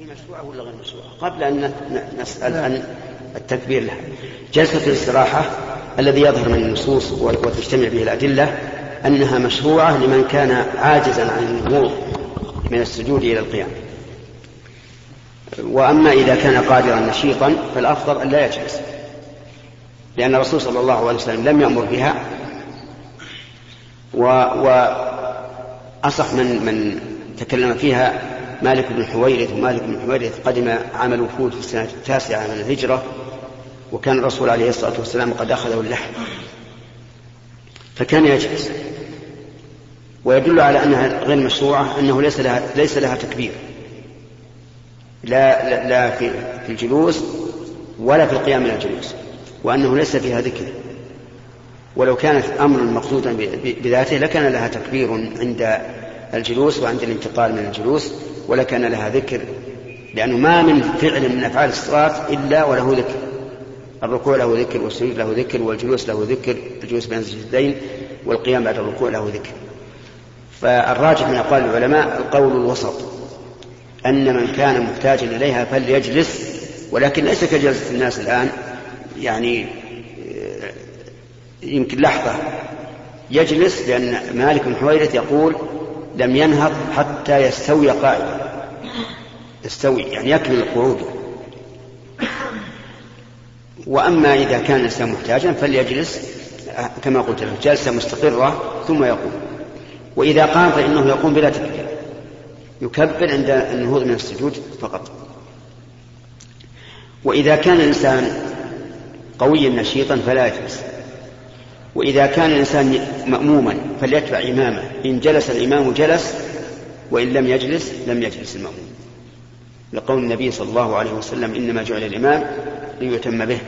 هي مشروعة ولا غير مشروعة؟ قبل أن نسأل عن التكبير لها. جلسة الاستراحة الذي يظهر من النصوص وتجتمع به الأدلة أنها مشروعة لمن كان عاجزا عن النهوض من السجود إلى القيام. وأما إذا كان قادرا نشيطا فالأفضل أن لا يجلس لأن الرسول صلى الله عليه وسلم لم يأمر بها. و, وأصح من من تكلم فيها مالك بن حويرث ومالك بن حويرث قدم عام الوفود في السنة التاسعة من الهجرة وكان الرسول عليه الصلاة والسلام قد أخذه اللحم. فكان يجلس ويدل على أنها غير مشروعة أنه ليس لها ليس لها تكبير. لا لا, لا في, في الجلوس ولا في القيام من الجلوس وأنه ليس فيها ذكر. ولو كانت أمرا مقصودا بذاته لكان لها تكبير عند الجلوس وعند الانتقال من الجلوس ولكان لها ذكر لأنه ما من فعل من أفعال الصلاة إلا وله ذكر. الركوع له ذكر والسجود له ذكر والجلوس له ذكر الجلوس بين السجدين والقيام بعد الركوع له ذكر. فالراجح من أقوال العلماء القول الوسط أن من كان محتاجا إليها فليجلس ولكن ليس كجلسة الناس الآن يعني آه، يمكن لحظة يجلس لأن مالك بن حويرث يقول لم ينهض حتى يستوي قائما. يستوي يعني يكمل القعود وأما إذا كان الإنسان محتاجا فليجلس كما قلت له جلسة مستقرة ثم يقوم. وإذا قام فإنه يقوم بلا تكبير. يكبر عند النهوض من السجود فقط. وإذا كان الإنسان قويا نشيطا فلا يجلس. وإذا كان الإنسان مأموما فليتبع إمامه. إن جلس الإمام جلس وإن لم يجلس لم يجلس المأموم. لقول النبي صلى الله عليه وسلم إنما جعل الإمام ليتم به.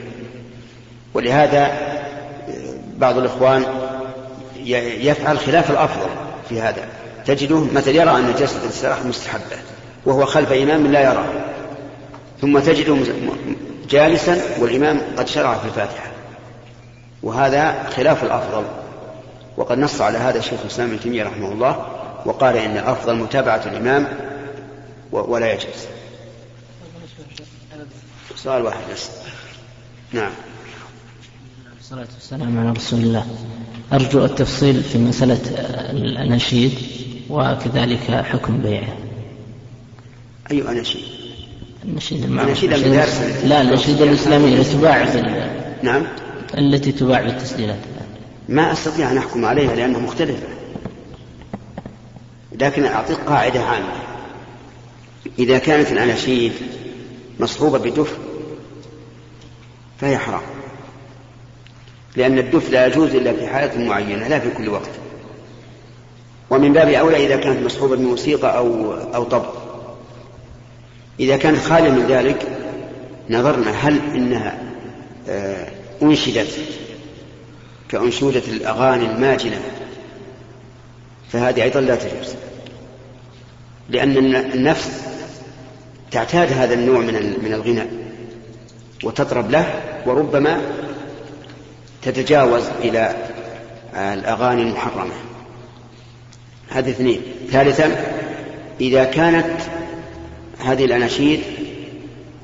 ولهذا بعض الإخوان يفعل خلاف الأفضل في هذا. تجده مثل يرى أن جلسة الاستراحة مستحبة وهو خلف إمام لا يرى ثم تجده جالسا والإمام قد شرع في الفاتحة. وهذا خلاف الأفضل. وقد نص على هذا الشيخ الإسلام ابن تيمية رحمه الله وقال إن الأفضل متابعة الإمام ولا يجلس سؤال واحد بس. نعم. الصلاة والسلام على رسول الله. أرجو التفصيل في مسألة الأناشيد وكذلك حكم بيعه. أي أناشيد؟ النشيد النشيد المدارس. لا النشيد الإسلامية التي تباع نعم. التي تباع بالتسجيلات. ما أستطيع أن أحكم عليها لأنها مختلفة. لكن أعطيك قاعدة عامة. إذا كانت الأناشيد مصحوبة بدف فهي حرام. لأن الدف لا يجوز إلا في حالة معينة لا في كل وقت. ومن باب أولى إذا كانت مصحوبة بموسيقى أو أو طبل إذا كانت خالية من ذلك نظرنا هل إنها آه، أنشدت كأنشودة الأغاني الماجنة فهذه أيضا لا تجوز لأن النفس تعتاد هذا النوع من من الغناء وتطرب له وربما تتجاوز إلى الأغاني المحرمة. هذه اثنين. ثالثا إذا كانت هذه الأناشيد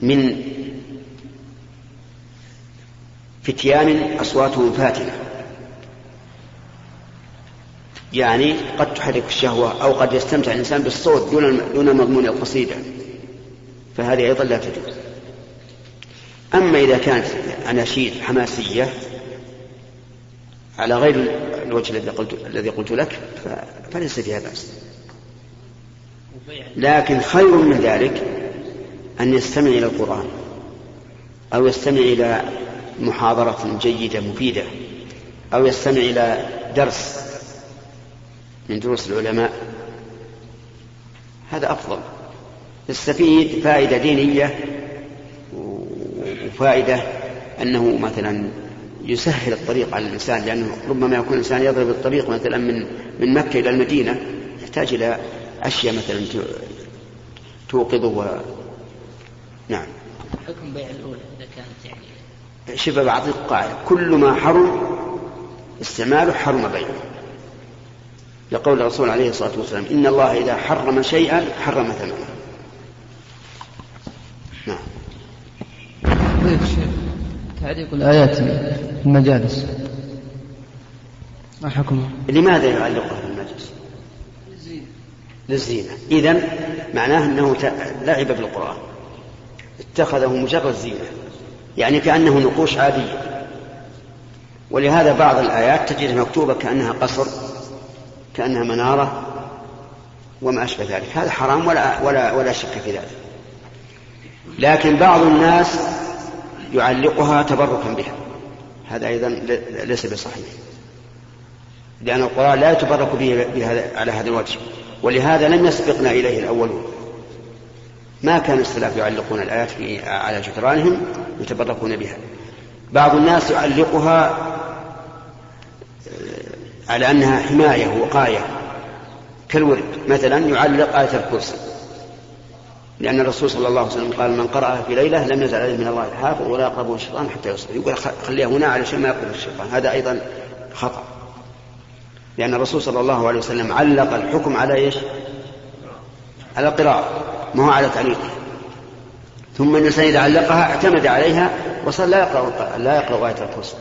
من فتيان أصواتهم فاتنة. يعني قد تحرك الشهوة أو قد يستمتع الإنسان بالصوت دون دون مضمون القصيدة. فهذه أيضا لا تجوز. أما إذا كانت أناشيد حماسية على غير الوجه الذي قلت الذي قلت لك فليس فيها بأس. لكن خير من ذلك أن يستمع إلى القرآن أو يستمع إلى محاضرة جيدة مفيدة أو يستمع إلى درس من دروس العلماء. هذا أفضل. يستفيد فائدة دينية وفائدة أنه مثلا يسهل الطريق على الإنسان لأنه ربما يكون الإنسان يضرب الطريق مثلا من من مكة إلى المدينة يحتاج إلى أشياء مثلا توقظه و... نعم. حكم بيع الأولى إذا كانت يعني شبه بعض القاعدة كل ما حرم استعماله حرم بيعه. لقول الرسول عليه الصلاة والسلام إن الله إذا حرم شيئا حرم ثمنه. نعم. طيب شيخ تعليق الآيات في المجالس. ما حكمه؟ لماذا يعلقها في المجلس؟ للزينة. للزينة. إذا معناه أنه لعب بالقرآن. اتخذه مجرد زينة. يعني كأنه نقوش عادية ولهذا بعض الآيات تجدها مكتوبة كأنها قصر كأنها منارة وما أشبه ذلك. هذا حرام ولا, ولا, ولا شك في ذلك. لكن بعض الناس يعلقها تبركا بها. هذا أيضا ليس بصحيح. لأن القرآن لا يتبرك به على هذا الوجه. ولهذا لم يسبقنا إليه الأولون. ما كان السلف يعلقون الآيات على جدرانهم يتبركون بها. بعض الناس يعلقها آه، على أنها حماية وقاية. كالورد مثلا يعلق آية الكرسي. لأن الرسول صلى الله عليه وسلم قال من قرأها في ليلة لم يزل عليه من الله حافظ ولا يقربه الشيطان حتى يصبح يقول خليها هنا علشان ما يقرب الشيطان. هذا أيضا خطأ. لأن الرسول صلى الله عليه وسلم علق الحكم على إيش؟ على القراءة. ما هو على تعليقها ثم الإنسان إذا علقها اعتمد عليها وصار لا يقرأ لا يقرأ آية الكرسي.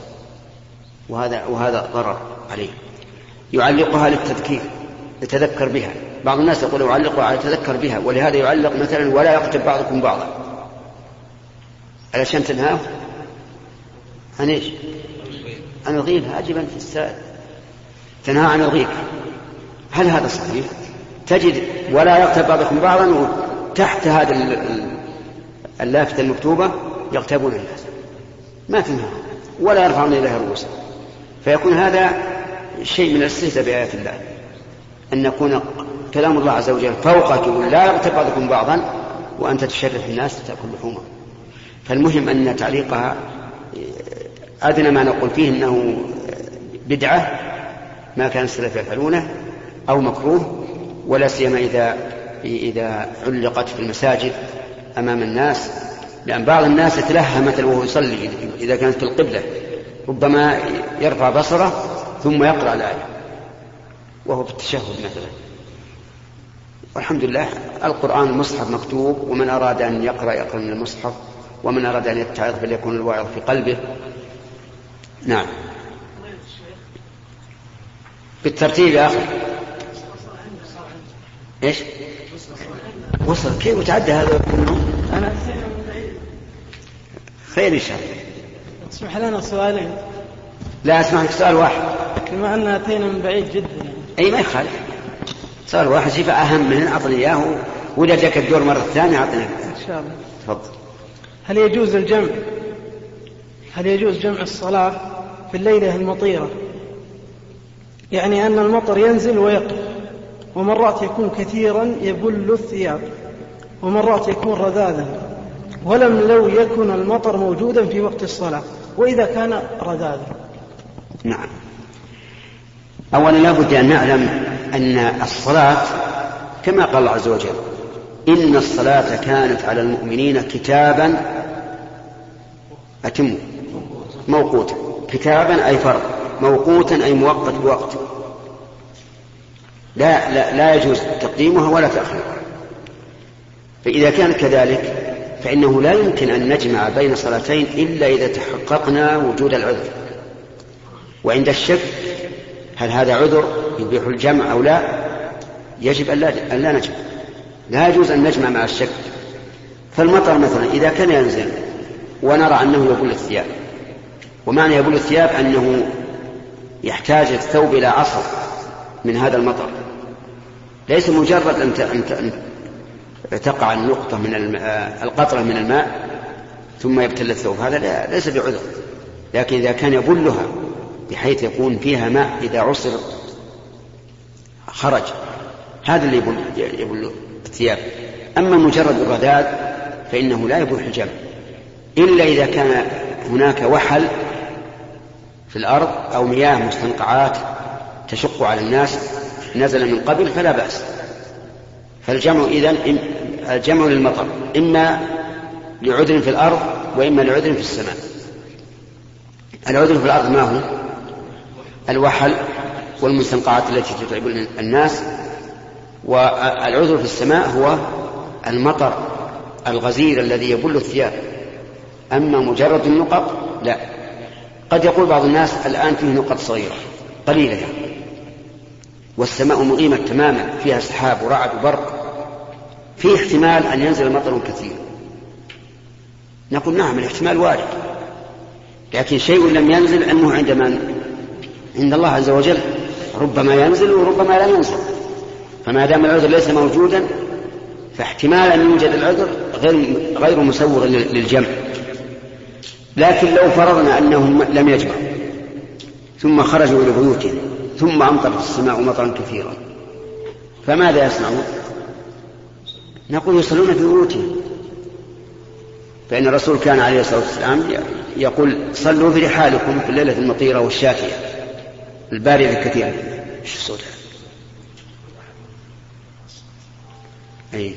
وهذا وهذا ضرر عليه. يعلقها للتذكير يتذكر بها. بعض الناس يقول يعلق على يتذكر بها ولهذا يعلق مثلا ولا يقتل بعضكم بعضا. علشان تنهاه؟ عن إيش؟ عن الغيبة عجبا في السائل. تنهى عن الغيبة هل هذا صحيح؟ تجد ولا يقتل بعضكم بعضا وتحت هذا اللافتة المكتوبة يغتابون الناس. ما تنهى ولا يرفعون إليها رؤوسهم فيكون هذا شيء من الاستهزاء بآيات الله. أن يكون كلام الله عز وجل فوقك لا يغتب بعضكم بعضا وأنت تشرف الناس تأكل لحومهم فالمهم أن تعليقها أدنى ما نقول فيه أنه بدعة ما كان السلف يفعلونه أو مكروه ولا سيما إذا إذا علقت في المساجد أمام الناس لأن بعض الناس يتلهى مثلا وهو يصلي إذا كانت في القبلة ربما يرفع بصره ثم يقرأ الآية وهو في التشهد مثلا. والحمد لله القرآن المصحف مكتوب ومن أراد أن يقرأ يقرأ من المصحف ومن أراد أن يتعظ فليكون الواعظ في قلبه. نعم. بالترتيب يا أخي. إيش؟ وصل. كيف وتعدى هذا كله؟ أنا خير إن شاء الله. اسمح لنا سؤالين لا اسمح لك سؤال واحد. كما أن أتينا من بعيد جدا. أي ما يخالف. صار واحد شيء أهم منه أعطني إياه وإذا جاك الدور مرة ثانية أعطني. إن شاء الله. تفضل. هل يجوز الجمع؟ هل يجوز جمع الصلاة في الليلة المطيرة؟ يعني أن المطر ينزل ويقف. ومرات يكون كثيرا يبل الثياب ومرات يكون رذاذا. ولم لو يكن المطر موجودا في وقت الصلاة وإذا كان رذاذا. نعم. أولا لا بد أن نعلم أن الصلاة كما قال الله عز وجل إن الصلاة كانت على المؤمنين كتابا أتم موقوتا. كتابا أي فرض موقوتا أي مؤقت بوقت. لا, لا, لا يجوز تقديمها ولا تأخيرها. فإذا كان كذلك فإنه لا يمكن أن نجمع بين صلاتين إلا إذا تحققنا وجود العذر. وعند الشك هل هذا عذر يبيح الجمع أو لا يجب أن لا, نجمع. لا يجوز أن نجمع مع الشك. فالمطر مثلا إذا كان ينزل ونرى أنه يبل الثياب ومعنى يبل الثياب أنه يحتاج الثوب إلى عصر من هذا المطر. ليس مجرد أن تقع النقطة من الماء القطرة من الماء ثم يبتل الثوب. هذا ليس بعذر. لكن إذا كان يبلها بحيث يكون فيها ماء إذا عصر خرج هذا اللي يبل, يبل الثياب. أما مجرد الرذاذ فإنه لا يبوح الجمع إلا إذا كان هناك وحل في الأرض أو مياه مستنقعات تشق على الناس نزل من قبل فلا بأس. فالجمع إذن الجمع للمطر إما لعذر في الأرض وإما لعذر في السماء. العذر في الأرض ما هو؟ الوحل والمستنقعات التي تتعب الناس والعذر في السماء هو المطر الغزير الذي يبل الثياب. أما مجرد النقط لا. قد يقول بعض الناس الآن فيه نقط صغيرة قليلة يعني. والسماء مغيمة تماما فيها سحاب ورعد وبرق في احتمال أن ينزل مطر كثير. نقول نعم الاحتمال وارد لكن شيء لم ينزل علمه عند من؟ عند الله عز وجل. ربما ينزل وربما لا ينزل. فما دام العذر ليس موجودا فاحتمال أن يوجد العذر غير غير مسوغ للجمع. لكن لو فرضنا أنهم لم يجمعوا ثم خرجوا إلى بيوتهم ثم أمطرت السماء مطرا كثيرا. فماذا يصنعون؟ نقول يصلون في بيوتهم. فإن الرسول كان عليه الصلاة والسلام يقول صلوا في رحالكم في الليلة المطيرة والشاتية الباردة الكثيرة إيش الصوت؟ أي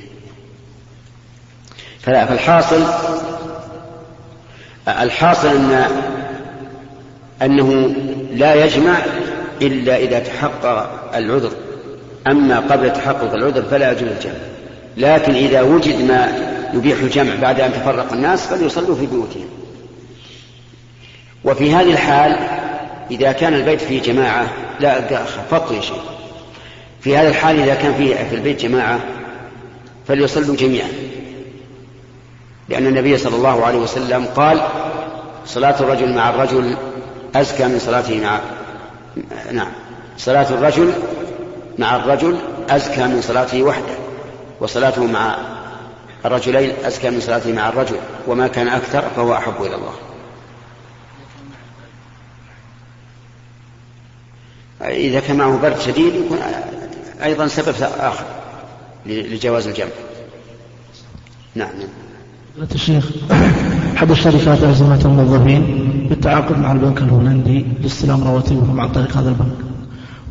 فالحاصل الحاصل أن أنه لا يجمع إلا إذا تحقق العذر. أما قبل تحقق العذر فلا يجوز الجمع. لكن إذا وجد ما يبيح الجمع بعد أن تفرق الناس فليصلوا في بيوتهم. وفي هذه الحال إذا كان البيت فيه جماعة لا يا شيء في هذه الحال إذا كان فيه في البيت جماعة فليصلوا جميعا. لأن النبي صلى الله عليه وسلم قال صلاة الرجل مع الرجل أزكى من صلاته مع نعم. صلاة الرجل مع الرجل أزكى من صلاته وحده وصلاته مع الرجلين أزكى من صلاته مع الرجل وما كان أكثر فهو أحب إلى الله. إذا كان معه برد شديد يكون أيضا سبب آخر لجواز الجمع. نعم. الشيخ. أحد الشركات أعزمت الموظفين بالتعاقد مع البنك الهولندي لاستلام رواتبهم عن طريق هذا البنك.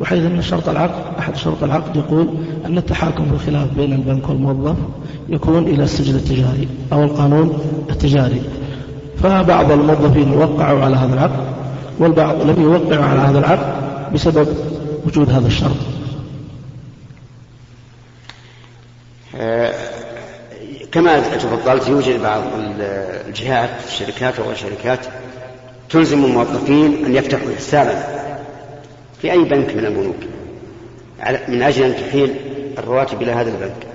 وحيث أن شرط العقد أحد شروط العقد يقول أن التحاكم في الخلاف بين البنك والموظف يكون إلى السجل التجاري أو القانون التجاري. فبعض الموظفين وقعوا على هذا العقد والبعض لم يوقعوا على هذا العقد بسبب وجود هذا الشرط. آه، كما تفضلت يوجد بعض الجهات الشركات أو الشركات تلزم الموظفين أن يفتحوا حسابا في أي بنك من البنوك من أجل أن تحيل الرواتب إلى هذا البنك.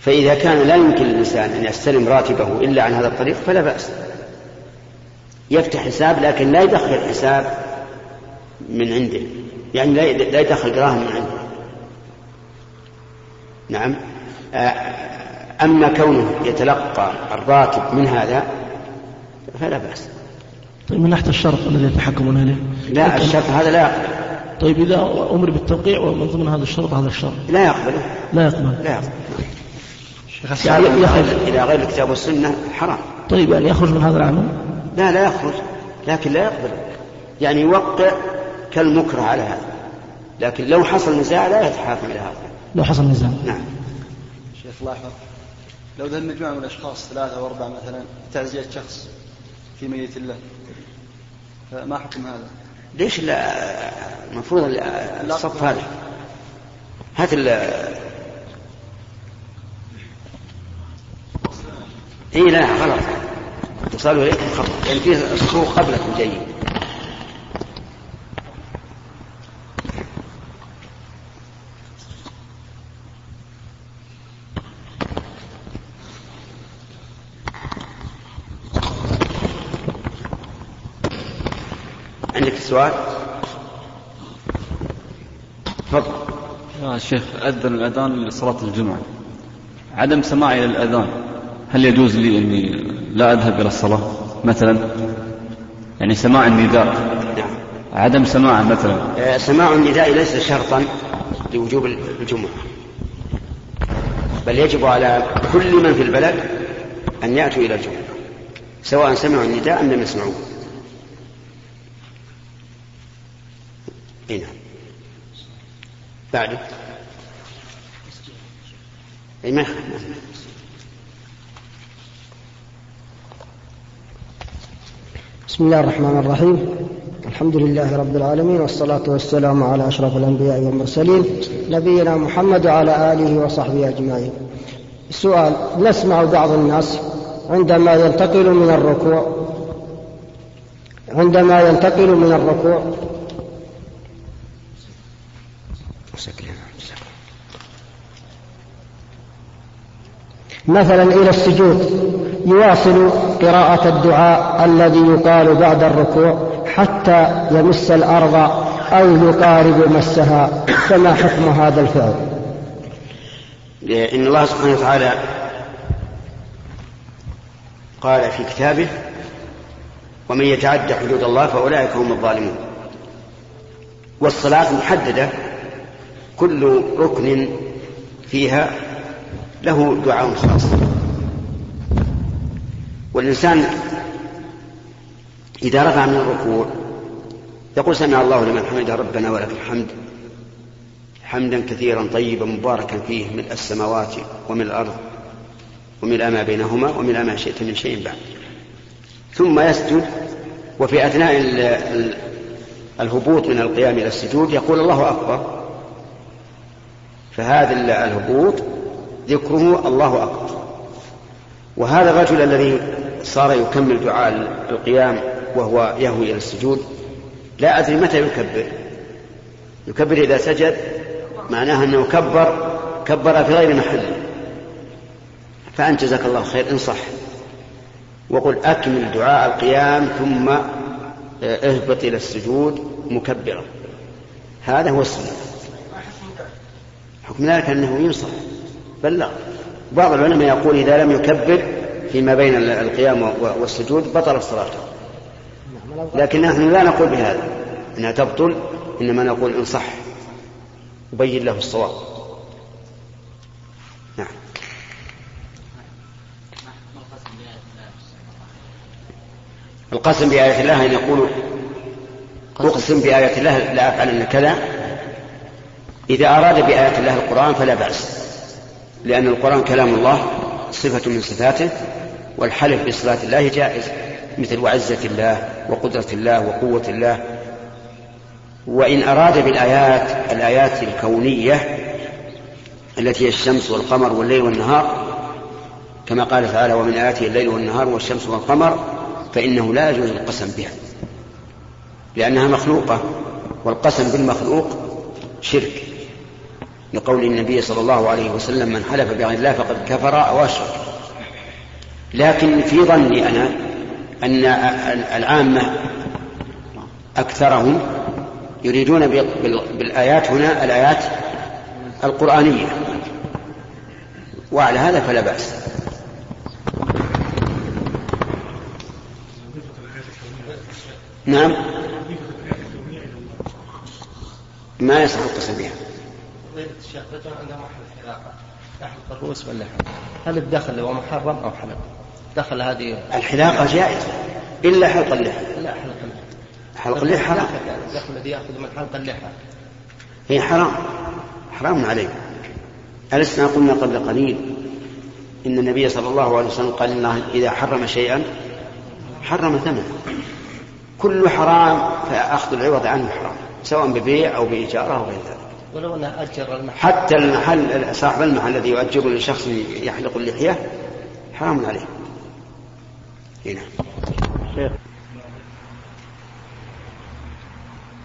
فإذا كان لا يمكن للانسان أن يستلم راتبه إلا عن هذا الطريق فلا بأس. يفتح حساب لكن لا يدخل حساب من عنده يعني لا يدخل دراهم من عنده. نعم. أما كونه يتلقى الراتب من هذا فلا بأس. طيب من ناحية الشرط الذي يتحكمون عليه لا الشرط هذا لا يقبل. طيب إذا أمر بالتوقيع ومن ضمن هذا الشرط هذا الشرط لا يقبله. لا يقبل لا يقبل يعني يخرج. إلى غير الكتاب والسنة حرام. طيب يعني يخرج من هذا العمل؟ لا لا يخرج لكن لا يقبل يعني يوقع كالمكره على هذا. لكن لو حصل نزاع لا يتحاكم إلى هذا. لو حصل نزاع. نعم. لاحظ لو ذهب مجموعة من الأشخاص ثلاثة أو أربعة مثلا تعزية شخص في ميت الله فما حكم هذا؟ ليش المفروض الصف هذا. هات ال اي لا غلط. اتصالوا إليكم خطأ. يعني في صفوف قبلكم جيد. سؤال؟ تفضل. يا شيخ أذن الأذان لصلاة الجمعة. عدم سماعي للأذان هل يجوز لي أني لا أذهب إلى الصلاة مثلا؟ يعني سماع النداء نعم. عدم سماعه مثلا آه، سماع النداء ليس شرطا لوجوب الجمعة بل يجب على كل من في البلد أن يأتوا إلى الجمعة سواء سمعوا النداء أم لم يسمعوه إي نعم. إي ما بسم الله الرحمن الرحيم. الحمد لله رب العالمين والصلاة والسلام على أشرف الأنبياء والمرسلين نبينا محمد وعلى آله وصحبه أجمعين. السؤال نسمع بعض الناس عندما ينتقل من الركوع عندما ينتقل من الركوع مثلا إلى السجود يواصل قراءة الدعاء الذي يقال بعد الركوع حتى يمس الأرض أو يقارب مسها. فما حكم هذا الفعل؟ إن الله سبحانه وتعالى قال في كتابه ومن يتعدى حدود الله فأولئك هم الظالمون. والصلاة محددة كل ركن فيها له دعاء خاص. والإنسان إذا رفع من الركوع يقول سمع الله لمن حمد ربنا ولك الحمد. حمدا كثيرا طيبا مباركا فيه ملء السماوات ومن الأرض وملء ما بينهما وملء ما شئت من شيء بعد. ثم يسجد وفي أثناء الهبوط من القيام إلى السجود يقول الله أكبر فهذا الهبوط ذكره الله أكبر. وهذا الرجل الذي صار يكمل دعاء القيام وهو يهوي إلى السجود لا أدري متى يكبر. يكبر إذا سجد معناها أنه كبر كبر في غير محله فأنت جزاك الله خير إن صح. وقل أكمل دعاء القيام ثم اهبط إلى السجود مكبرا. هذا هو السنة. حكم ذلك أنه ينصح بلغ بعض العلماء يقول إذا لم يكبر فيما بين القيام والسجود بطل صلاته لكن نحن لا نقول بهذا. إنها تبطل إنما نقول إن صح. وبين له الصواب. نعم. القسم بآية الله أن يقول أقسم بآية الله لا أفعلن كذا. إذا أراد بآية الله القرآن فلا بأس لأن القرآن كلام الله صفة من صفاته والحلف بصفات الله جائز مثل وعزة الله وقدرة الله وقوة الله. وإن أراد بالآيات الآيات الكونية التي هي الشمس والقمر والليل والنهار كما قال تعالى ومن آياته الليل والنهار والشمس والقمر فإنه لا يجوز القسم بها لأنها مخلوقة والقسم بالمخلوق شرك لقول النبي صلى الله عليه وسلم من حلف بغير الله فقد كفر أو أشرك. لكن في ظني أنا أن العامة أكثرهم يريدون بالآيات هنا الآيات القرآنية. وعلى هذا فلا بأس. نعم. ما يصح القسم بها. الشيخ رجل عنده محل حلاقة يحلق الرؤوس واللحم هل الدخل هو محرم أو حلال؟ دخل هذه الحلاقة جائزة. إلا حلق اللحى لا حلق اللحى حلق اللحى حرام. الدخل الذي يأخذ من حلق اللحى هي حرام. حرام عليه ألسنا قلنا قبل قليل إن النبي صلى الله عليه وسلم قال إن إذا حرم شيئا حرم ثمنه. كل حرام فأخذ العوض عنه حرام. سواء ببيع أو بإيجار أو غير ذلك. ولو أنه أجر المحل. حتى المحل صاحب المحل الذي يؤجر لشخص يحلق اللحية حرام عليه. هنا.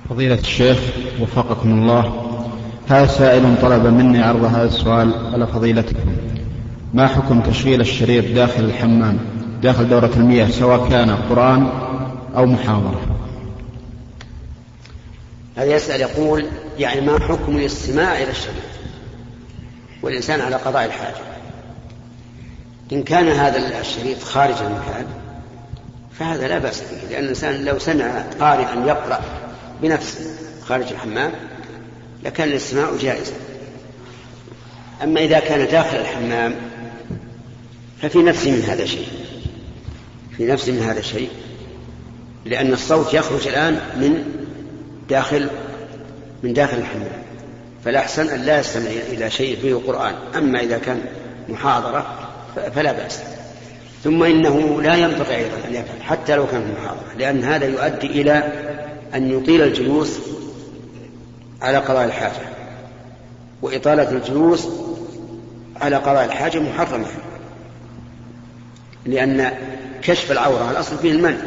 فضيلة الشيخ وفقكم الله هذا سائل طلب مني عرض هذا السؤال على فضيلتكم. ما حكم تشغيل الشريط داخل الحمام داخل دورة المياه سواء كان قرآن أو محاضرة؟ هذا يسأل يقول يعني ما حكم الاستماع إلى الشريط والإنسان على قضاء الحاجة. إن كان هذا الشريط خارج المكان فهذا لا بأس به لأن الإنسان لو سمع قارئا يقرأ بنفسه خارج الحمام لكان الاستماع جائزا. أما إذا كان داخل الحمام ففي نفسي من هذا شيء في نفسي من هذا شيء لأن الصوت يخرج الآن من داخل من داخل الحمام فالأحسن أن لا يستمع إلى شيء فيه قرآن أما إذا كان محاضرة فلا بأس. ثم إنه لا ينبغي أيضا أن يفعل حتى لو كان في محاضرة لأن هذا يؤدي إلى أن يطيل الجلوس على قضاء الحاجة. وإطالة الجلوس على قضاء الحاجة محرمة لأن كشف العورة الأصل فيه المنع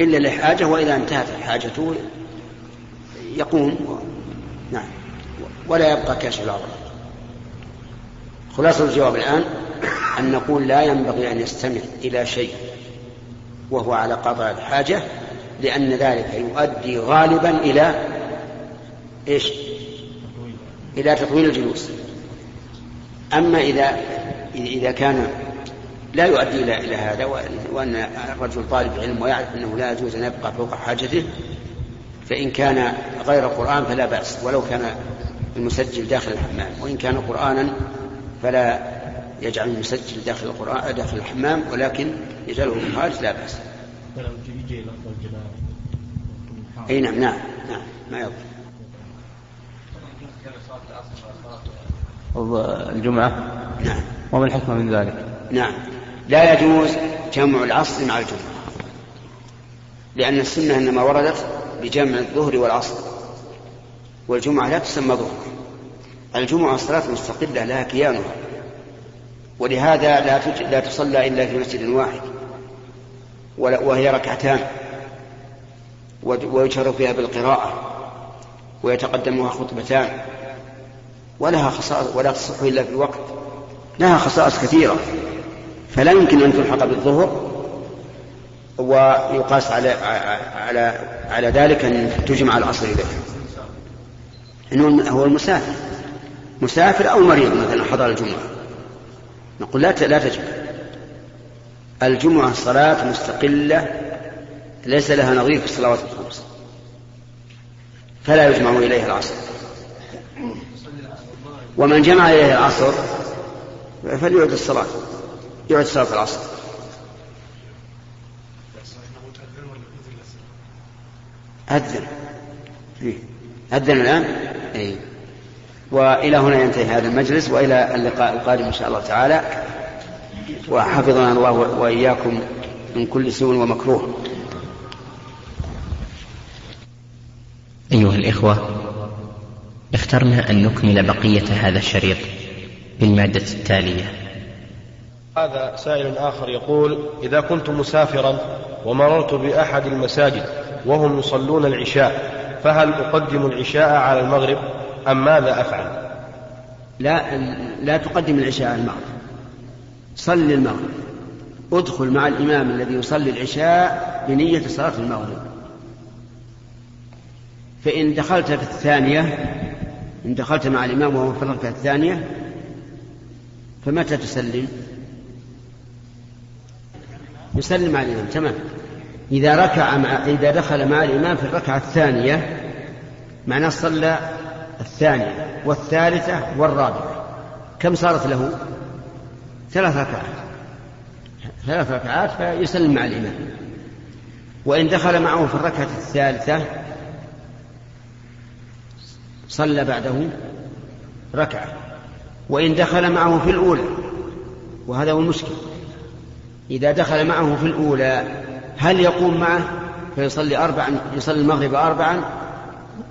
إلا لحاجة وإذا انتهت حاجته يقوم و... نعم. ولا يبقى كاشف العضلة خلاصة الجواب الآن أن نقول لا ينبغي أن يستمع إلى شيء وهو على قضاء الحاجة لأن ذلك يؤدي غالبا إلى إيش؟ إلى تطويل الجلوس. أما إذا إذا كان لا يؤدي إلى هذا وأن الرجل طالب علم ويعرف أنه لا يجوز أن يبقى فوق حاجته فإن كان غير قرآن فلا بأس ولو كان المسجل داخل الحمام وإن كان قرآنا فلا يجعل المسجل داخل القرآن داخل الحمام ولكن يجعله في الخارج لا بأس. أي نعم نعم نعم ما يضر. الجمعة نعم وما الحكمة من ذلك نعم لا يجوز جمع العصر مع الجمعة لأن السنة إنما وردت بجمع الظهر والعصر. والجمعة لا تسمى ظهر. الجمعة صلاة مستقلة لها كيانها. ولهذا لا لا تصلى إلا في مسجد واحد. وهي ركعتان. ويشار فيها بالقراءة. ويتقدمها خطبتان. ولها خصائص ولا تصح إلا في الوقت لها خصائص كثيرة. فلا يمكن أن تلحق بالظهر ويقاس على على على ذلك أن تجمع العصر إليه. إنه هو المسافر. مسافر أو مريض مثلا حضر الجمعة. نقول لا لا تجمع. الجمعة صلاة مستقلة ليس لها نظير في الصلوات الخمس. فلا يجمع إليها العصر. ومن جمع إليه العصر فليعد الصلاة. يعد صلاة العصر. أذن. إيه. أذن الآن؟ أي وإلى هنا ينتهي هذا المجلس وإلى اللقاء القادم إن شاء الله تعالى. وحفظنا الله وإياكم من كل سوء ومكروه. أيها الإخوة اخترنا أن نكمل بقية هذا الشريط بالمادة التالية. هذا سائل آخر يقول إذا كنت مسافرا ومررت بأحد المساجد وهم يصلون العشاء فهل أقدم العشاء على المغرب أم ماذا أفعل؟ لا لا تقدم العشاء على المغرب. صل المغرب. ادخل مع الإمام الذي يصلي العشاء بنية صلاة المغرب. فإن دخلت في الثانية إن دخلت مع الإمام وهو في الركعة الثانية فمتى تسلم؟ يسلم مع الإمام تمام. إذا ركع مع إذا دخل مع الإمام في الركعة الثانية معناه صلى الثانية والثالثة والرابعة. كم صارت له؟ ثلاث ركعات. ثلاث ركعات فيسلم مع الإمام. وإن دخل معه في الركعة الثالثة صلى بعده ركعة. وإن دخل معه في الأولى وهذا هو المشكل إذا دخل معه في الأولى هل يقوم معه فيصلي أربعا يصلي المغرب أربعا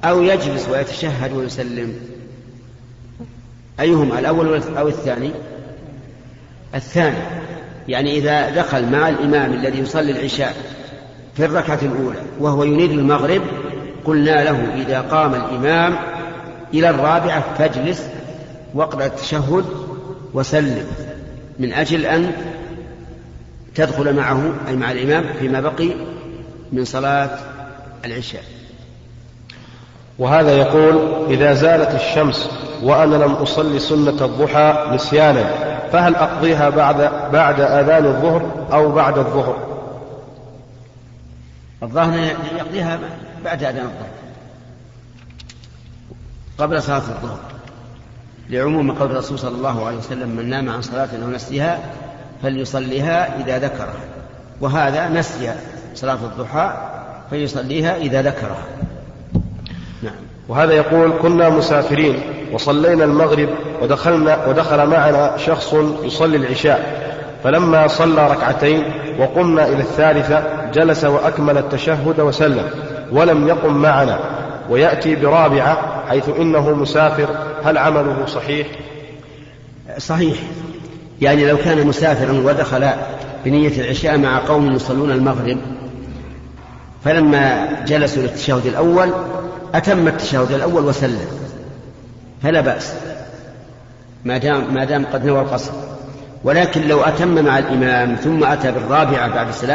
أو يجلس ويتشهد ويسلم؟ أيهما الأول أو الثاني؟ الثاني يعني إذا دخل مع الإمام الذي يصلي العشاء في الركعة الأولى وهو يريد المغرب قلنا له إذا قام الإمام إلى الرابعة فاجلس واقرأ التشهد وسلم من أجل أن تدخل معه أي مع الإمام فيما بقي من صلاة العشاء. وهذا يقول إذا زالت الشمس وأنا لم أصلي سنة الضحى نسيانا فهل أقضيها بعد بعد آذان الظهر أو بعد الظهر؟ الظاهر يقضيها بعد آذان الظهر. قبل صلاة الظهر. لعموم قول الرسول صلى الله عليه وسلم من نام عن صلاة أو نسيها فليصليها إذا ذكرها. وهذا نسي صلاة الضحى فيصليها إذا ذكرها. نعم. وهذا يقول كنا مسافرين وصلينا المغرب ودخلنا ودخل معنا شخص يصلي العشاء. فلما صلى ركعتين وقمنا إلى الثالثة جلس وأكمل التشهد وسلم ولم يقم معنا. ويأتي برابعة حيث إنه مسافر. هل عمله صحيح؟ صحيح. يعني لو كان مسافرا ودخل بنية العشاء مع قوم يصلون المغرب فلما جلسوا للتشهد الأول أتم التشهد الأول وسلم فلا بأس ما دام ما دام قد نوى القصر. ولكن لو أتم مع الإمام ثم أتى بالرابعة بعد السلام